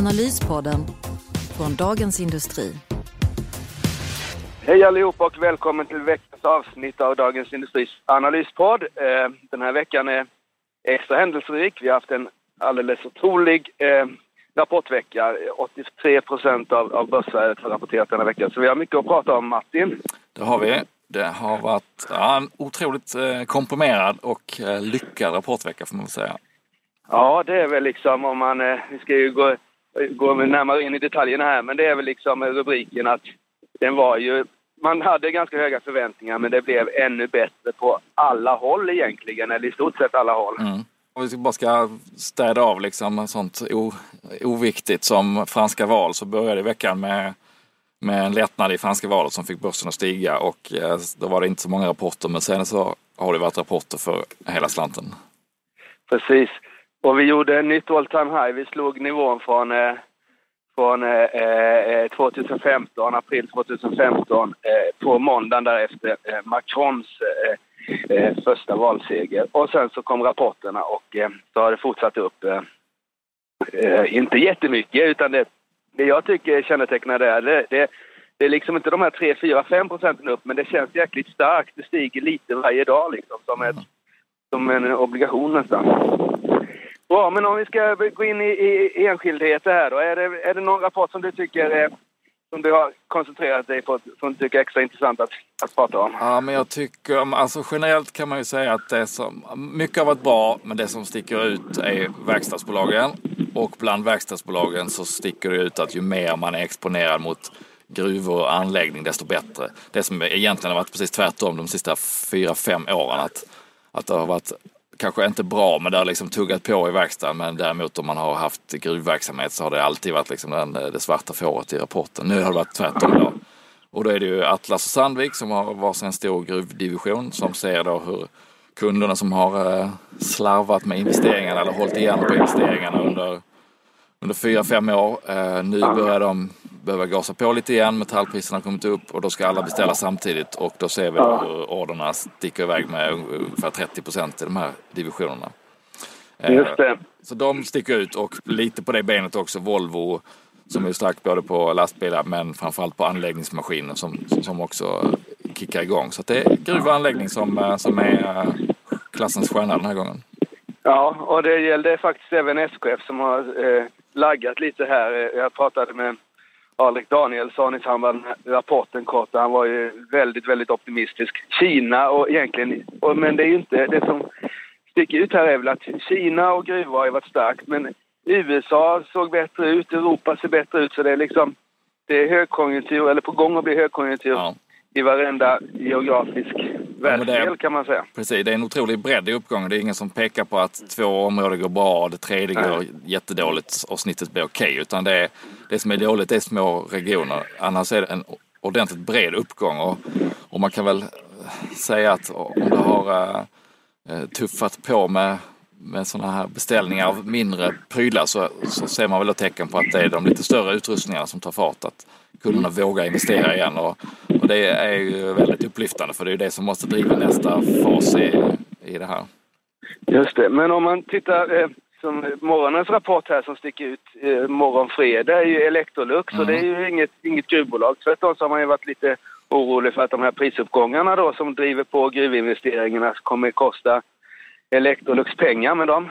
Analyspodden från Dagens Industri. Hej allihopa och välkommen till veckans avsnitt av Dagens Industris analyspodd. Eh, Den här veckan är extra händelserik. Vi har haft en alldeles otrolig eh, rapportvecka. 83 procent av, av börsvärdet har rapporterat denna vecka. Så vi har mycket att prata om, Martin. Det har vi. Det har varit ja, en otroligt eh, komprimerad och lyckad rapportvecka får man väl säga. Ja, det är väl liksom om man... Vi ska ju gå, gå närmare in i detaljerna här, men det är väl liksom rubriken att den var ju... Man hade ganska höga förväntningar, men det blev ännu bättre på alla håll egentligen, eller i stort sett alla håll. Mm. Om vi bara ska städa av liksom sånt o, oviktigt som franska val så började veckan med, med en lättnad i franska valet som fick börsen att stiga och eh, då var det inte så många rapporter men sen så har det varit rapporter för hela slanten. Precis. Och vi gjorde en nytt all time high. Vi slog nivån från, eh, från eh, eh, eh 2015, april 2015, eh, på måndagen därefter, eh, Macrons eh, eh, första valseger. Och sen så kom rapporterna och eh, så har det fortsatt upp. Eh, eh, inte jättemycket, utan det, det jag tycker kännetecknar det, det, det, det är liksom inte de här 3, 4, 5 procenten upp, men det känns jäkligt starkt. Det stiger lite varje dag liksom, som, ett, som en obligation nästan. Bra, men om vi ska gå in i, i enskildheter här då. Är det, är det någon rapport som du tycker är, som du har koncentrerat dig på, som du tycker är extra intressant att, att prata om? Ja, men jag tycker, alltså generellt kan man ju säga att det som, mycket har varit bra, men det som sticker ut är verkstadsbolagen. Och bland verkstadsbolagen så sticker det ut att ju mer man är exponerad mot gruvor och anläggning, desto bättre. Det som egentligen har varit precis tvärtom de sista fyra, fem åren. Att, att det har varit kanske inte bra, men det har liksom tuggat på i verkstaden. Men däremot om man har haft gruvverksamhet så har det alltid varit liksom den, eh, det svarta fåret i rapporten. Nu har det varit tvärtom då. Och då är det ju Atlas och Sandvik som har varsin stor gruvdivision som ser då hur kunderna som har eh, slarvat med investeringarna eller hållit igen på investeringarna under, under fyra, fem år. Eh, nu börjar de behöva gasa på lite igen. Metallpriserna har kommit upp och då ska alla beställa samtidigt och då ser vi hur orderna sticker iväg med ungefär 30 procent i de här divisionerna. Eh, Just det. Så de sticker ut och lite på det benet också Volvo som är starkt både på lastbilar men framförallt på anläggningsmaskiner som, som också kickar igång. Så det är gruv och anläggning som, eh, som är eh, klassens stjärna den här gången. Ja, och det gällde faktiskt även SKF som har eh, laggat lite här. Jag pratade med Alrik Danielsson i samband med rapporten kort han var ju väldigt, väldigt optimistisk. Kina och egentligen, och, men det är ju inte, det som sticker ut här är väl att Kina och gruvor har ju varit starkt men USA såg bättre ut, Europa ser bättre ut så det är liksom, det är högkonjunktur, eller på gång att bli högkonjunktur Ja i varenda geografisk världsdel kan man säga. Precis, det är en otrolig bredd i uppgången. Det är ingen som pekar på att två områden går bra och det tredje går jättedåligt och snittet blir okej. Utan det, är, det som är dåligt det är små regioner. Annars är det en ordentligt bred uppgång. Och, och man kan väl säga att om det har eh, eh, tuffat på med, med sådana här beställningar av mindre prylar så, så ser man väl tecken på att det är de lite större utrustningarna som tar fart. Att kunderna vågar investera igen. Och, och det är ju väldigt upplyftande för det är det som måste driva nästa fas i, i det här. Just det, men om man tittar eh, som morgonens rapport här som sticker ut eh, morgon fredag är ju Electrolux och det är ju inget, inget gruvbolag. Tvärtom så har man ju varit lite orolig för att de här prisuppgångarna då som driver på gruvinvesteringarna kommer kosta Electrolux pengar men de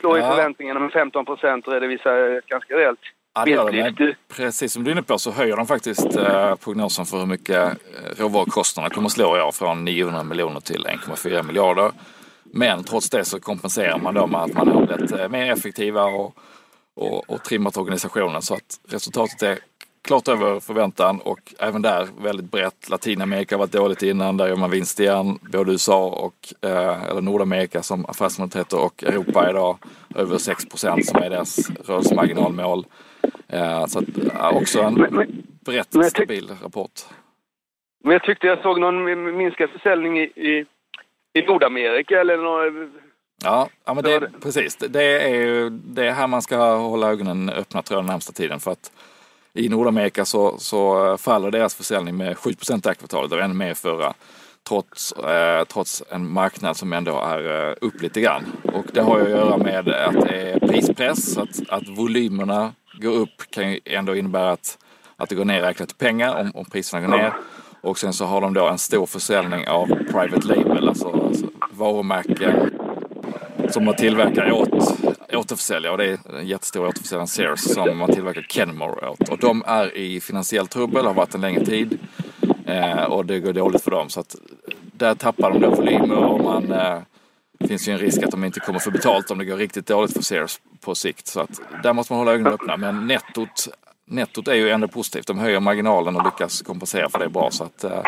slår ju Ja. förväntningarna med 15 procent och redovisar ett ganska rejält Ja, det gör de. vinstlyft. Men Precis som du är inne på så höjer de faktiskt eh, prognosen för hur mycket eh, råvarukostnaderna kommer att slå i år från 900 miljoner till 1,4 miljarder. Men trots det så kompenserar man då med att man har blivit eh, mer effektiva och, och, och trimmat organisationen så att resultatet är klart över förväntan och även där väldigt brett. Latinamerika har varit dåligt innan, där gör man vinst igen. Både USA och eh, eller Nordamerika som affärsområdet heter och Europa idag över 6 procent som är deras rörelsemarginalmål. Eh, så att, också en brett men stabil rapport. Men jag tyckte jag såg någon min- minskad försäljning i, i, i Nordamerika eller någon, Ja, ja men det. precis. Det är ju det är här man ska hålla ögonen öppna tror jag den närmsta tiden. För att i Nordamerika så, så eh, faller deras försäljning med 7 det här kvartalet och ännu mer förra. Trots, eh, trots en marknad som ändå är eh, upp lite grann. Och det har ju att göra med att det är prispress, att, att volymerna går upp kan ju ändå innebära att, att det går ner räknat i pengar om, om priserna går ner. Och sen så har de då en stor försäljning av private label, alltså, alltså varumärken som man tillverkar åt återförsäljare och det är en jättestor återförsäljare Sears som man tillverkar Kenmore åt. Och de är i finansiell trubbel, har varit en längre tid eh, och det går dåligt för dem. Så att där tappar de då volymer och man eh, det finns ju en risk att de inte kommer få betalt om det går riktigt dåligt för Sears på sikt. Så att där måste man hålla ögonen öppna. Men nettot, nettot är ju ändå positivt. De höjer marginalen och lyckas kompensera för det bra. Så att, eh,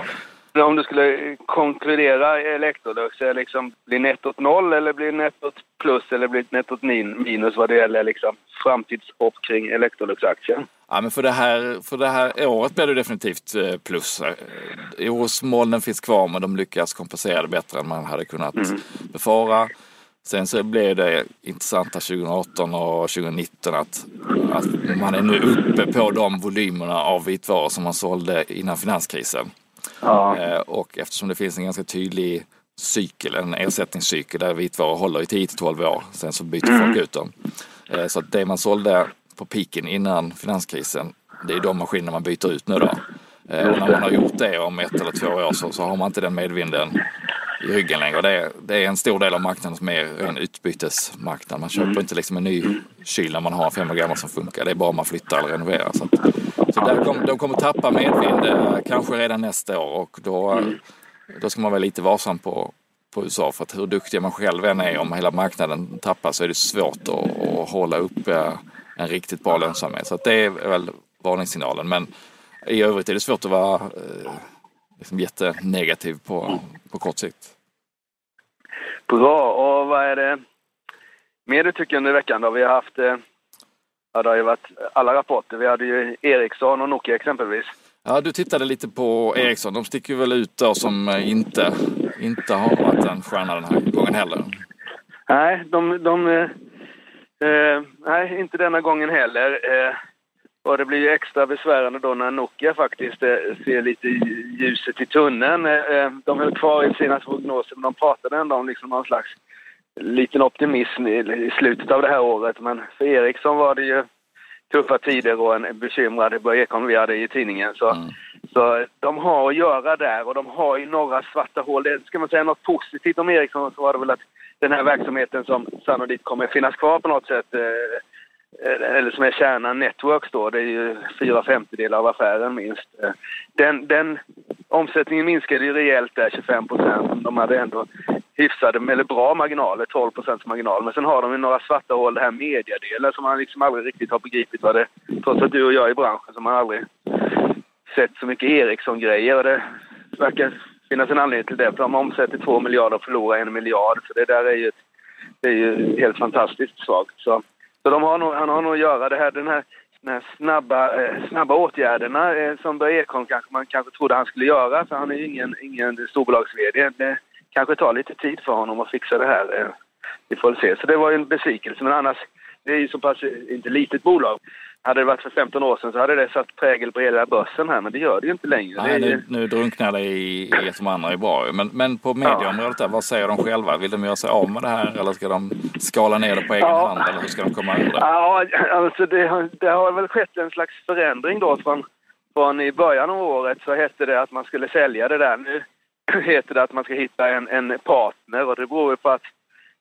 om du skulle konkludera Electrolux, är liksom, blir nettot noll eller blir nettot plus eller blir nettot min, minus vad det gäller liksom, framtidshopp kring Electrolux-aktien? Ja, men för det här, för det här året blir det definitivt eh, plus. Eh, Orosmolnen finns kvar men de lyckas kompensera det bättre än man hade kunnat befara. Sen så blir det intressanta 2018 och 2019 att, att man är nu uppe på de volymerna av vitvaror som man sålde innan finanskrisen. Ja. Eh, Och eftersom det finns en ganska tydlig cykel, en ersättningscykel där vitvaror håller i 10-12 år. Sen så byter folk ut dem. Eh, Så att det man sålde på piken innan finanskrisen, det är de maskiner man byter ut nu då. Eh, Och när man har gjort det om ett eller två år så, så har man inte den medvinden i ryggen längre. Det är, det är en stor del av marknaden som är en utbytesmarknad. Man köper inte liksom en ny kyl när man har en fem år gammal som funkar. Det är bara om man flyttar eller renoverar. Så, att, så där kom, de kommer tappa medvind eh, kanske redan nästa år och då, då ska man vara lite varsam på, på USA. För att hur duktiga man själv än är, om hela marknaden tappar så är det svårt att, att hålla upp eh, en riktigt bra lönsamhet. Så det är väl varningssignalen. Men i övrigt är det svårt att vara eh, liksom jättenegativ på, på kort sikt. Bra, och vad är det mer du tycker under veckan då? Vi har haft, eh, ja det har ju varit alla rapporter. Vi hade ju Ericsson och Nokia exempelvis. Ja, du tittade lite på Ericsson. De sticker väl ut då som eh, inte, inte har varit en stjärna den här gången heller. Nej, de, de eh, eh, nej, inte denna gången heller. Eh, och det blir ju extra besvärande då när Nokia faktiskt eh, ser lite ljuset i tunneln. Eh, de höll kvar i sina prognoser, men de pratade ändå om liksom någon slags liten optimism i, slutet av det här året. Men för Ericsson var det ju tuffa tider och en bekymrad Börje Ekholm vi hade i tidningen. Så, Mm. så de har att göra där och de har ju några svarta hål. Det, ska man säga något positivt om Ericsson så var det väl att den här verksamheten som sannolikt kommer finnas kvar på något sätt, eh, eh, eller som är kärnan Networks då, det är ju fyra femtedelar av affären minst. Eh, Den, den omsättningen minskade ju rejält där, 25 procent. De hade ändå hyfsade, eller bra marginaler, 12 procents marginal. Men sen har de ju några svarta hål, det här mediedelen som man liksom aldrig riktigt har begripit vad det Trots att du och jag är i branschen som har aldrig sett så mycket Ericsson-grejer och det verkar finnas en anledning till det. För de omsätter två miljarder och förlorar en miljard. Så det där är ju, det är ju helt fantastiskt svagt. Så, så de har nog, han har nog att göra det här, den här, den här snabba, eh, snabba åtgärderna eh, som Börje Ekholm kanske man kanske trodde han skulle göra. För han är ju ingen, ingen storbolags-VD. Kanske tar lite tid för honom att fixa det här. Eh, vi får väl se. Så det var ju en besvikelse. Men annars, det är ju så pass, eh, inte litet bolag. Hade det varit för 15 år sedan så hade det satt prägel på hela börsen här, men det gör det ju inte längre. Nej, nu, nu drunknar det i, att de andra är bra. Men, men på medieområdet där, vad säger de själva? Vill de göra sig av med det här eller ska de skala ner det på egen Ja. hand? Eller hur ska de komma ur det? Ja, alltså det, har- det har väl skett en slags förändring då från, från i början av året så hette det att man skulle sälja det där. Nu heter det att man ska hitta en, en partner och det beror ju på att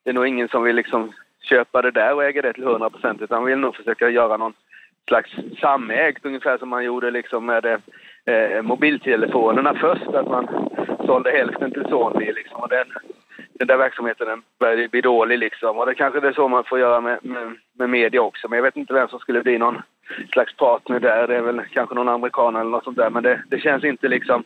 det är nog ingen som vill liksom köpa det där och äga det till 100 procent utan man vill nog försöka göra någon slags samägt ungefär som man gjorde liksom med eh, mobiltelefonerna först. Att man sålde hälften till Sony liksom och den, den där verksamheten den började bli dålig liksom. Och det kanske det är så man får göra med, med, med media också. Men jag vet inte vem som skulle bli någon slags partner där. Det är väl kanske någon amerikan eller något sånt där. Men det, det känns inte liksom...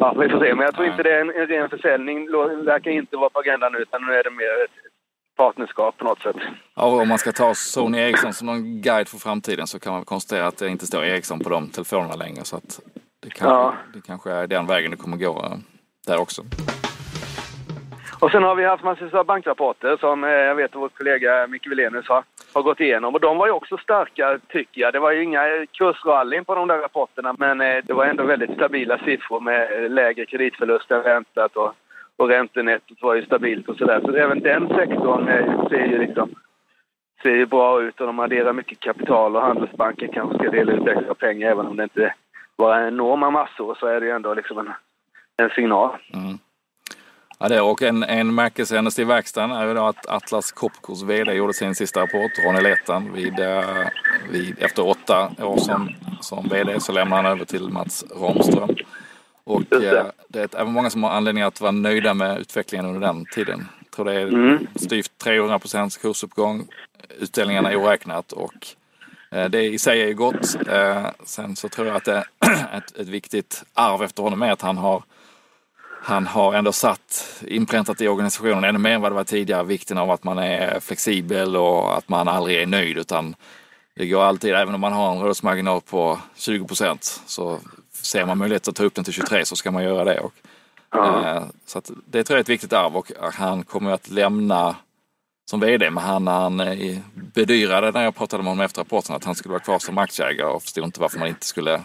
Ja, vi får se. Men jag tror inte det är en, en ren försäljning. Det verkar inte vara på agendan nu utan nu är det mer ett partnerskap på något sätt. Ja, om man ska ta Sony Ericsson som någon guide för framtiden så kan man konstatera att det inte står Ericsson på de telefonerna längre. Så att det, kanske, ja. det kanske är den vägen det kommer gå eh, där också. Och sen har vi haft massor av bankrapporter som eh, jag vet att vår kollega Micke Wilenius har, har gått igenom. Och de var ju också starka tycker jag. Det var ju inga kursrallyn på de där rapporterna men eh, det var ändå väldigt stabila siffror med eh, lägre kreditförlust än väntat och, och räntenettot var ju stabilt och sådär. Så även den sektorn ser ju liksom ser ju bra ut och de adderar mycket kapital och Handelsbanken kanske ska dela ut extra pengar även om det inte var enorma massor så är det ju ändå liksom en, en signal. Mm. Ja, det, och en, en märkeshändelse i verkstaden är ju då att Atlas Copcos VD gjorde sin sista rapport, Ronny Letan, vid, eh, vid, efter åtta år som, som VD så lämnade han över till Mats Ramström. Och det. Eh, det är många som har anledning att vara nöjda med utvecklingen under den tiden. Jag tror det är mm. styvt 300 procents kursuppgång, utdelningarna är oräknat och eh, det i sig är gott. Sen så tror jag att det är ett, ett viktigt arv efter honom är att han har han har ändå satt, inpräntat i organisationen ännu mer än vad det var tidigare, vikten av att man är flexibel och att man aldrig är nöjd utan det går alltid, även om man har en rörelsemarginal på 20 procent så ser man möjlighet att ta upp den till 23 så ska man göra det. Och, eh, så det tror jag är ett viktigt arv och han kommer att lämna som VD, men han, han eh, bedyrade när jag pratade med honom efter rapporten att han skulle vara kvar som aktieägare och förstod inte varför man inte skulle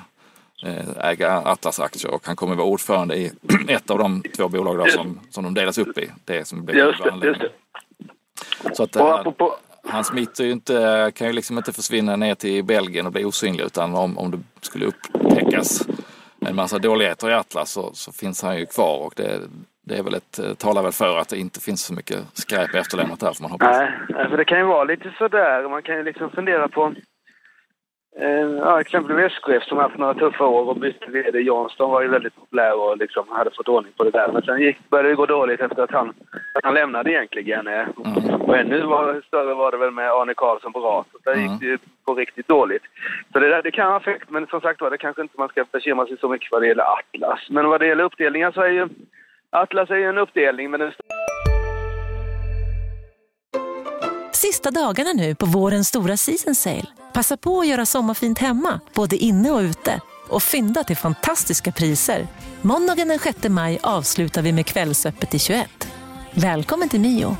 Eh, äga Atlas-aktier och han kommer vara ordförande i ett av de två bolag som, som de delas upp i. Det som blir just just. Så att här, eh, han smiter ju inte, kan ju liksom inte försvinna ner till Belgien och bli osynlig utan om, om det skulle upptäckas en massa dåligheter i Atlas så, så finns han ju kvar och det, det är väl ett, eh, talar väl för att det inte finns så mycket skräp efterlämnat här får man hoppas. Nej, för det kan ju vara lite sådär. Man kan ju liksom fundera på ja, exempelvis SKF som haft några tuffa år och bytte VD. Jansson var ju väldigt populär och liksom hade fått ordning på det där. Men sen gick, började det gå dåligt efter att han, att han lämnade egentligen. Eh. Mm. Och ännu var, större var det väl med Arne Karlsson på ras. Där mm. gick det ju på riktigt dåligt. Så det, där, det kan ha effekt, men som sagt var, det kanske inte man ska bekymra sig så mycket vad det gäller Atlas. Men vad det gäller uppdelningen så är ju Atlas är ju en uppdelning, men den Sista dagarna nu på vårens stora season sale. Passa på att göra sommarfint hemma, både inne och ute. Och fynda till fantastiska priser. Måndagen den 6 maj avslutar vi med Kvällsöppet i 21. Välkommen till Mio.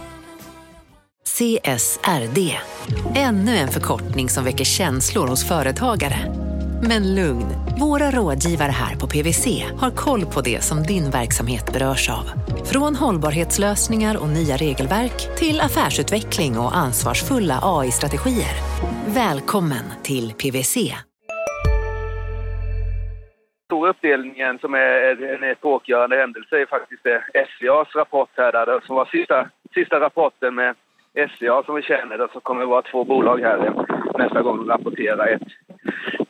CSRD, ännu en förkortning som väcker känslor hos företagare. Men lugn, våra rådgivare här på PWC har koll på det som din verksamhet berörs av. Från hållbarhetslösningar och nya regelverk till affärsutveckling och ansvarsfulla AI-strategier. Välkommen till PWC. Stora uppdelningen som är en epokgörande händelse är faktiskt eh, SCAs rapport här, där, som var sista, sista rapporten med SCA som vi känner det, så kommer det vara två bolag här eh, nästa gång de rapporterar. Ett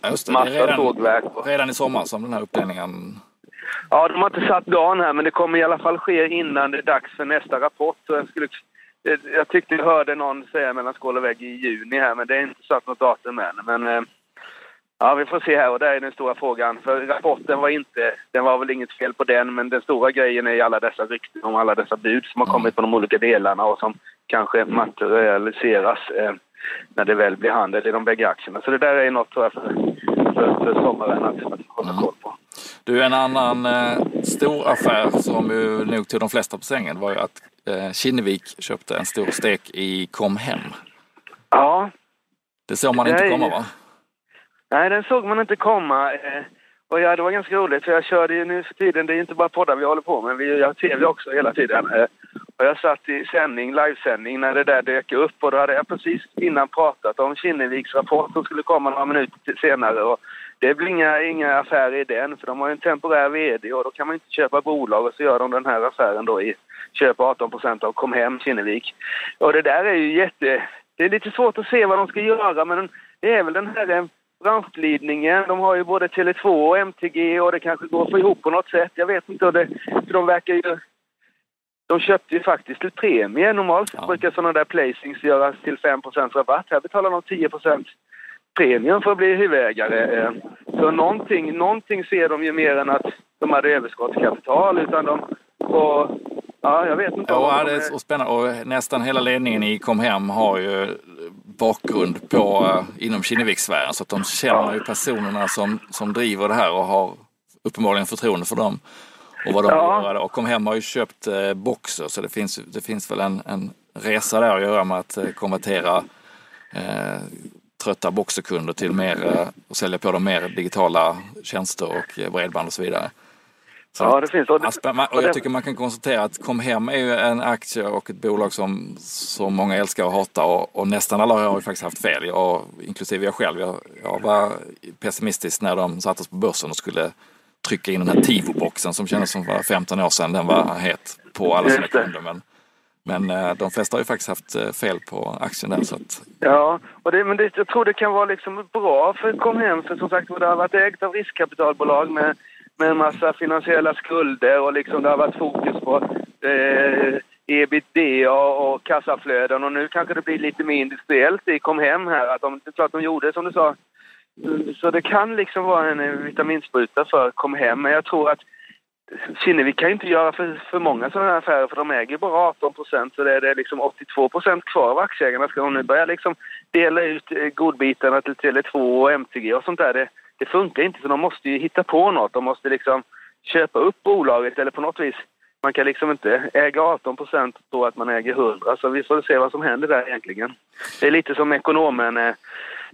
Just det, massa redan, sågverk. Redan i sommar som den här uppdelningen... Ja, de har inte satt dagen här, men det kommer i alla fall ske innan det är dags för nästa rapport. Så jag, skulle, jag tyckte jag hörde någon säga mellan skål och vägg i juni här, men det är inte satt något datum än. Men eh, ja, vi får se här och det är den stora frågan. För rapporten var inte, den var väl inget fel på den, men den stora grejen är alla dessa rykten om alla dessa bud som har kommit på de olika delarna och som kanske materialiseras. När det väl blir handel i de bägge aktierna. Så det där är något tror jag för, för, för sommaren att, hålla koll på. Du, en annan eh, stor affär som ju nog tog de flesta på sängen var ju att eh, Kinnevik köpte en stor stek i Comhem. Ja. Det såg man det inte komma va? Nej, den såg man inte komma. Eh, och ja, det var ganska roligt för jag körde ju nu för tiden, det är inte bara poddar vi håller på med, vi gör tv också hela tiden. Eh, och jag satt i sändning, livesändning, när det där dök upp och då hade jag precis innan pratat om Kinneviks rapport som skulle komma några minuter senare. Och det blir inga, inga affärer i den, för de har ju en temporär VD och då kan man inte köpa bolag och så gör de den här affären då i köp 18 procent av Comhem Kinnevik. Och det där är ju jätte... Det är lite svårt att se vad de ska göra men det är väl den här eh, branschglidningen. De har ju både Tele2 och MTG och det kanske går att få ihop på något sätt. Jag vet inte. Det, för de verkar ju de köpte ju faktiskt till premie. Normalt ja. brukar sådana där placings göras till 5% rabatt. Här betalar de 10% premium för att bli huvudägare. Eh, så någonting, någonting ser de ju mer än att de hade överskottskapital utan de, och Ja, jag vet inte. Ja, det är så spännande. Och nästan hela ledningen i Comhem har ju bakgrund på, uh, inom Kinnevikssfären. Så att de känner ju personerna som, som driver det här och har uppenbarligen förtroende för dem. Och vad de ja. Och Comhem har ju köpt uh, Boxer så det finns, det finns väl en, en resa där att göra med att uh, konvertera uh, trötta Boxerkunder till mer, och sälja på dem mer digitala tjänster och bredband och så vidare. Så ja, det finns. Och, det, och jag tycker man kan konstatera att Comhem är ju en aktie och ett bolag som, som många älskar och hatar och, och nästan alla har ju faktiskt haft fel, jag, inklusive jag själv. Jag, jag var pessimistisk när de sattes på börsen och skulle trycka in den här Tivo-boxen som kändes som för 15 år sedan. Den var het på alla sina kunder. Men, men eh, de flesta har ju faktiskt haft eh, fel på aktien där. Så att... Ja, och det, men det, jag tror det kan vara liksom bra för Comhem för som sagt det har varit ägt av riskkapitalbolag med med en massa finansiella skulder och liksom det har varit fokus på eh, ebitda och kassaflöden och nu kanske det blir lite mer industriellt i kom hem här. Att de, det är klart de gjorde som du sa. Så det kan liksom vara en eh, vitaminspruta för kom hem men jag tror att Kinnevik kan inte göra för, för många sådana här affärer för de äger bara 18 procent så det är det liksom 82 procent kvar av aktieägarna. Ska de nu börja liksom dela ut eh, godbitarna till Tele2 och MTG och sånt där, det, det funkar inte så de måste ju hitta på något. De måste liksom köpa upp bolaget eller på något vis. Man kan liksom inte äga 18 procent och tro att man äger 100. Så vi får se vad som händer där egentligen. Det är lite som ekonomen eh,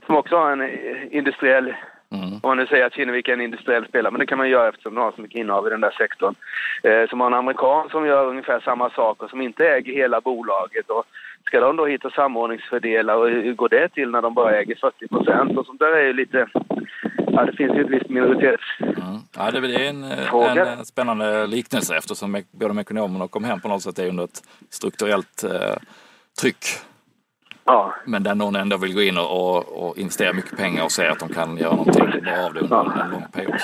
som också har en eh, industriell Mm. Om man nu säger att Kinnevik är en industriell spelare, men det kan man göra eftersom de har så mycket innehav i den där sektorn. Eh, som har en amerikan som gör ungefär samma saker, som inte äger hela bolaget. Och ska de då hitta samordningsfördelar och hur går det till när de bara äger 40 procent? Och sånt där är ju lite ja, det finns ju ett visst minoritets... Mm. Ja, det är en, en, en, spännande liknelse eftersom både ekonomerna och kom hem på något sätt är under ett strukturellt eh, tryck. Ja. Men där någon ändå vill gå in och, och, investera mycket pengar och säga att de kan göra någonting bra av det under ja. en lång period.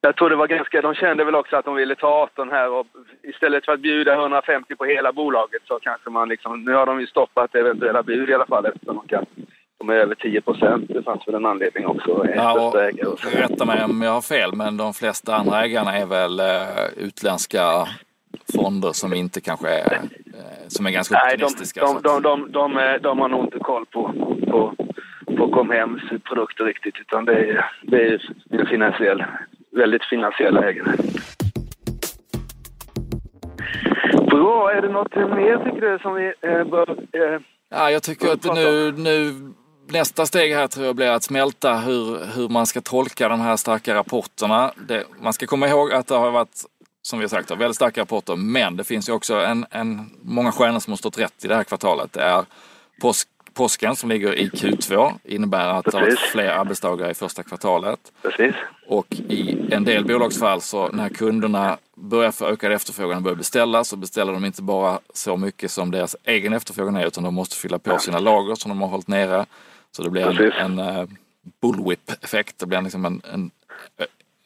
Jag tror det var ganska, de kände väl också att de ville ta 18 här och istället för att bjuda 150 på hela bolaget så kanske man liksom, nu har de ju stoppat eventuella bud i alla fall eftersom de kan de är över 10 procent. Det fanns väl en anledning också. Ja, och, rätta mig om jag har fel, men de flesta andra ägarna är väl uh, utländska fonder som inte kanske är, uh, som är ganska Nej, optimistiska. De, de, de, de, de, har nog inte koll på, på, på Comhems produkter riktigt, utan det är, det är en finansiell, väldigt finansiella ägare. Bra, är det något mer tycker du som vi eh, bör... Eh, ja, jag tycker att nu, nu nästa steg här tror jag blir att smälta hur, hur man ska tolka de här starka rapporterna. Det, man ska komma ihåg att det har varit, som vi har sagt, väldigt starka rapporter. Men det finns ju också en, en, många stjärnor som har stått rätt i det här kvartalet. Det är påsk, påsken som ligger i Q2 innebär att Precis. det har varit fler arbetsdagar i första kvartalet. Precis. Och i en del bolagsfall så när kunderna börjar få ökad efterfrågan och börjar beställa så beställer de inte bara så mycket som deras egen efterfrågan är utan de måste fylla på sina lager som de har hållit nere. Så det blir en, en uh, bullwhip-effekt. Det blir liksom en, en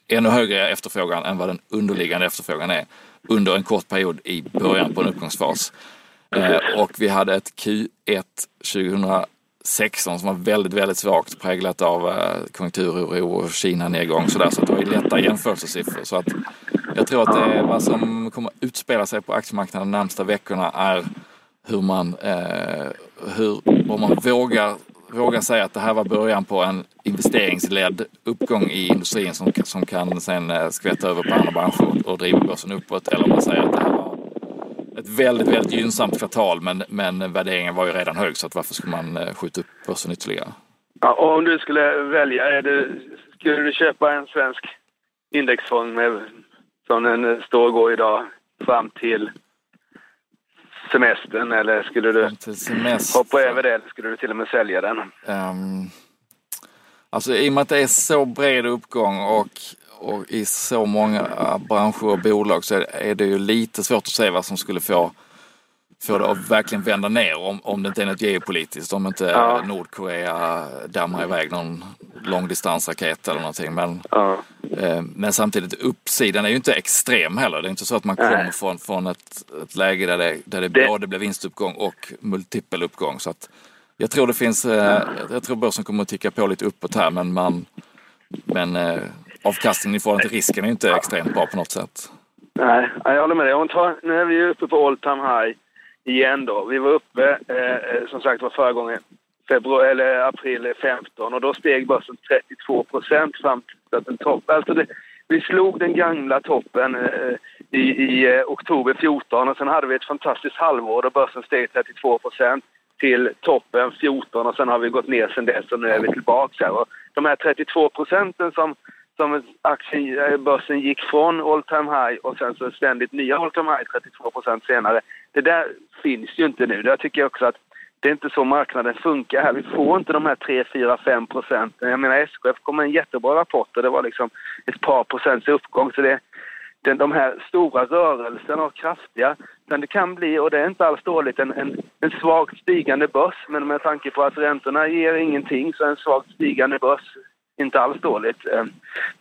ännu högre efterfrågan än vad den underliggande efterfrågan är under en kort period i början på en uppgångsfas. Eh, och vi hade ett Q1 2016 som var väldigt, väldigt svagt präglat av eh, konjunkturoro och Kina-nedgång sådär. Så det var ju lätta jämförelsesiffror. Så att jag tror att det, vad som kommer utspela sig på aktiemarknaden de närmsta veckorna är hur man, eh, hur, om man vågar våga säga att det här var början på en investeringsledd uppgång i industrin som, som kan sen eh, skvätta över på andra branscher och driva börsen uppåt. Eller om man säger att det här var ett väldigt, väldigt gynnsamt kvartal men, men värderingen var ju redan hög så att varför skulle man eh, skjuta upp börsen ytterligare? Ja, och om du skulle välja, är det, skulle du köpa en svensk indexfond med, som den står och går idag fram till semestern eller skulle du hoppa över det eller skulle du till och med sälja den? Um, alltså i och med att det är så bred uppgång och, och i så många branscher och bolag så är det ju lite svårt att se vad som skulle få få det att verkligen vända ner om, om det inte är något geopolitiskt. Om inte ja. Nordkorea dammar iväg någon långdistansraket eller någonting. Men, ja. eh, men samtidigt uppsidan är ju inte extrem heller. Det är inte så att man Nej. kommer från, från ett, ett läge där det, där det, det både blir vinstuppgång och multipel uppgång. Så att jag tror det finns, eh, jag tror börsen kommer att ticka på lite uppåt här men man men eh, avkastningen i förhållande till risken är inte extremt bra på något sätt. Nej, jag håller med dig. Om tar, nu är vi uppe på all time high igen då. Vi var uppe, eh, eh som sagt var förra gången, februari, eller april 15 och då steg börsen 32 procent fram till den topp. Alltså det, vi slog den gamla toppen eh, i, i eh, oktober 14 och sen hade vi ett fantastiskt halvår då börsen steg 32 procent till toppen 14 och sen har vi gått ner sen dess och nu är vi tillbaka här. Och de här 32 procenten som, som aktien, eh, börsen gick från all time high och sen så ständigt nya all time high 32 procent senare. Det där finns ju inte nu. Där tycker jag också att det är inte så marknaden funkar här. Vi får inte de här 3, 4, 5 procenten. Jag menar SKF kom med en jättebra rapport och det var liksom ett par procents uppgång. Så det, de här stora rörelserna och kraftiga, men det kan bli, och det är inte alls dåligt, en, en, en svagt stigande börs. Men med tanke på att räntorna ger ingenting så är en svagt stigande börs inte alls dåligt. Ehm,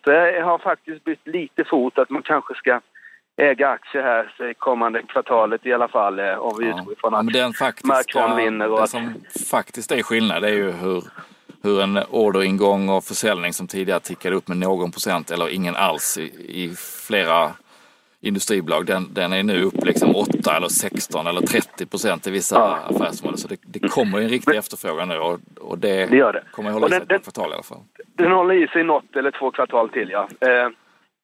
så jag har faktiskt bytt lite fot att man kanske ska äga aktier här kommande kvartalet i alla fall eh, om vi ja. utgår ifrån att ja, Macron vinner. Och det att... som faktiskt är skillnad är ju hur, hur en orderingång och försäljning som tidigare tickade upp med någon procent eller ingen alls i, i flera industribolag, den, den är nu upp liksom 8 eller 16 eller 30 procent i vissa ja. affärsområden. Så det, det kommer en riktig efterfrågan nu och, och det, det, det. kommer hålla i sig ett kvartal i alla fall. Den håller i sig något eller två kvartal till ja. Eh,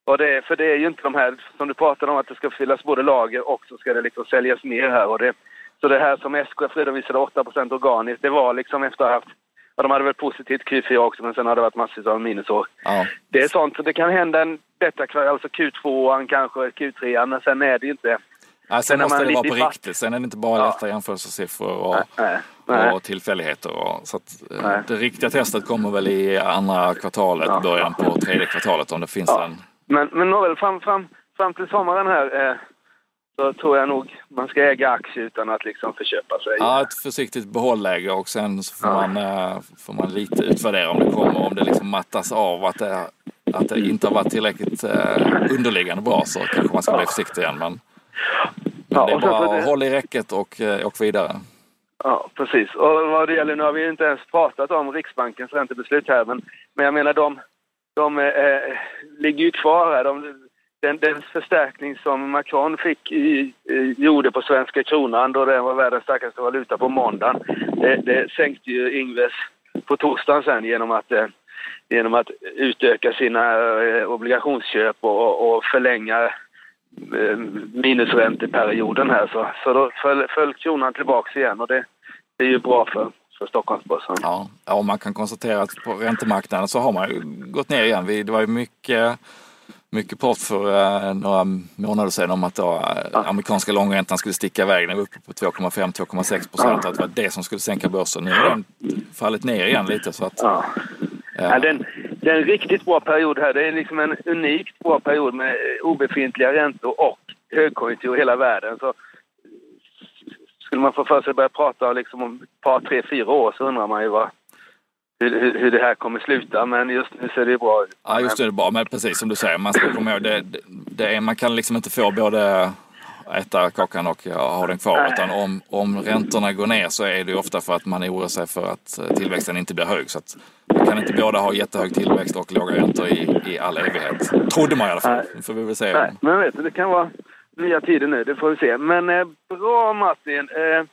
och det, för det är ju inte de här, som du pratade om, att det ska fyllas både lager och så ska det liksom säljas mer här. Och det, så det här som SKF redovisade 8% organiskt, det var liksom efter att ha haft Ja, de hade väl positivt Q4 också, men sen hade det varit massvis av minusår. Ja. Det är sånt, så det kan hända en kväll, alltså Q2, kanske Q3, men sen är det ju inte... Ja, sen måste det vara på riktigt. Sen är det inte bara ja. lätta jämförelsesiffror och, nej, nej. och tillfälligheter. Och, så att, eh, det riktiga testet kommer väl i andra kvartalet, ja. början på tredje kvartalet om det finns en... Men, men nåväl, fram, fram, fram till sommaren här eh, så tror jag nog man ska äga aktier utan att liksom förköpa sig. Ja, ett försiktigt behållläge och sen så får, ja. man, äh, får man lite utvärdera om det kommer, om det liksom mattas av att det, att det inte har varit tillräckligt äh, underliggande bra så kanske man ska bli försiktig igen. Men, ja, det är bara att hålla i räcket och äh, åka vidare. Ja, precis. Och vad det gäller, nu har vi inte ens pratat om Riksbankens räntebeslut här, men, men jag menar de, de eh, eh, ligger ju kvar här. De, den, den förstärkning som Macron fick i, i, gjorde på svenska kronan då den var världens starkaste valuta på måndagen, det, det sänkte ju Ingves på torsdagen sen genom att, eh, genom att utöka sina eh, obligationsköp och, och förlänga eh, minusränteperioden här. Så, så då föll, föll kronan tillbaks igen och det, det är ju bra för, för Stockholmsbörsen. Ja, och man kan konstatera att på räntemarknaden så har man gått ner igen. Det var ju mycket mycket prat för uh, några månader sedan om att då, uh, amerikanska långräntan skulle sticka iväg. Den var uppe på 2,5-2,6 procent. Att det var det som skulle sänka börsen. Nu har den fallit ner igen lite. Så att, ja. Uh, ja, den, det är en riktigt bra period här. Det är liksom en unikt bra period med obefintliga räntor och högkonjunktur i hela världen. Så skulle man få för sig att börja prata liksom om ett par, tre, fyra år så undrar man ju vad, hur, hur, det här kommer sluta, men just nu ser det bra ut. Ja, just nu är det bra, men precis som du säger, man ska komma ihåg, det, det är, man kan liksom inte få både äta kakan och ha den kvar. Utan om, om räntorna går ner så är det ofta för att man oroar sig för att tillväxten inte blir hög. Så att man kan inte båda ha jättehög tillväxt och låga räntor i, i all evighet. Trodde man i alla fall. Nu får vi väl se. Nej, men vet du, det kan vara nya tider nu, det får vi se. Men eh, bra Martin. Eh,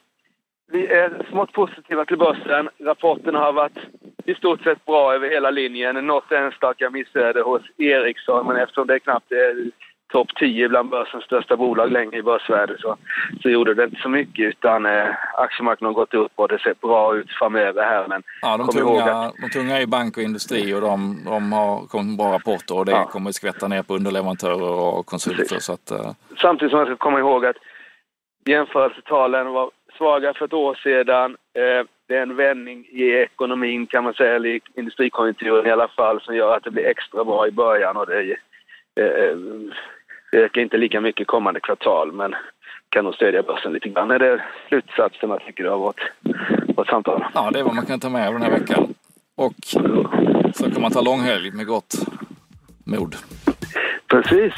vi är smått positiva till börsen. Rapporterna har varit i stort sett bra över hela linjen. Något enstaka missöde hos Ericsson, men eftersom det knappt är topp 10 bland börsens största bolag längre i börsvärde så, så gjorde det inte så mycket utan eh, aktiemarknaden har gått upp och det ser bra ut framöver här. Men ja, de, tunga, att... de tunga är bank och industri och de, de har kommit bra rapporter och det ja. kommer skvätta ner på underleverantörer och konsulter. Så att, eh... Samtidigt som man ska komma ihåg att jämförelsetalen var svaga för ett år sedan. Eh, det är en vändning i ekonomin kan man säga, eller i industrikonjunkturen i alla fall, som gör att det blir extra bra i början och det, eh, det ökar inte lika mycket kommande kvartal, men kan nog stödja börsen lite grann. Är det slutsatserna tycker du av vårt, vårt samtal? Ja, det är vad man kan ta med av den här veckan. Och så kan man ta långhelg med gott mod. Precis.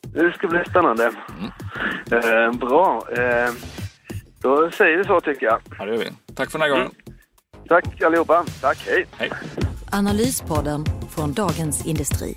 Det ska bli spännande. Mm. Eh, bra. Eh, då säger vi så tycker jag. Ja, det gör vi. Tack för den här gången. Mm. Tack allihopa. Tack, hej. hej. Analyspodden från Dagens Industri.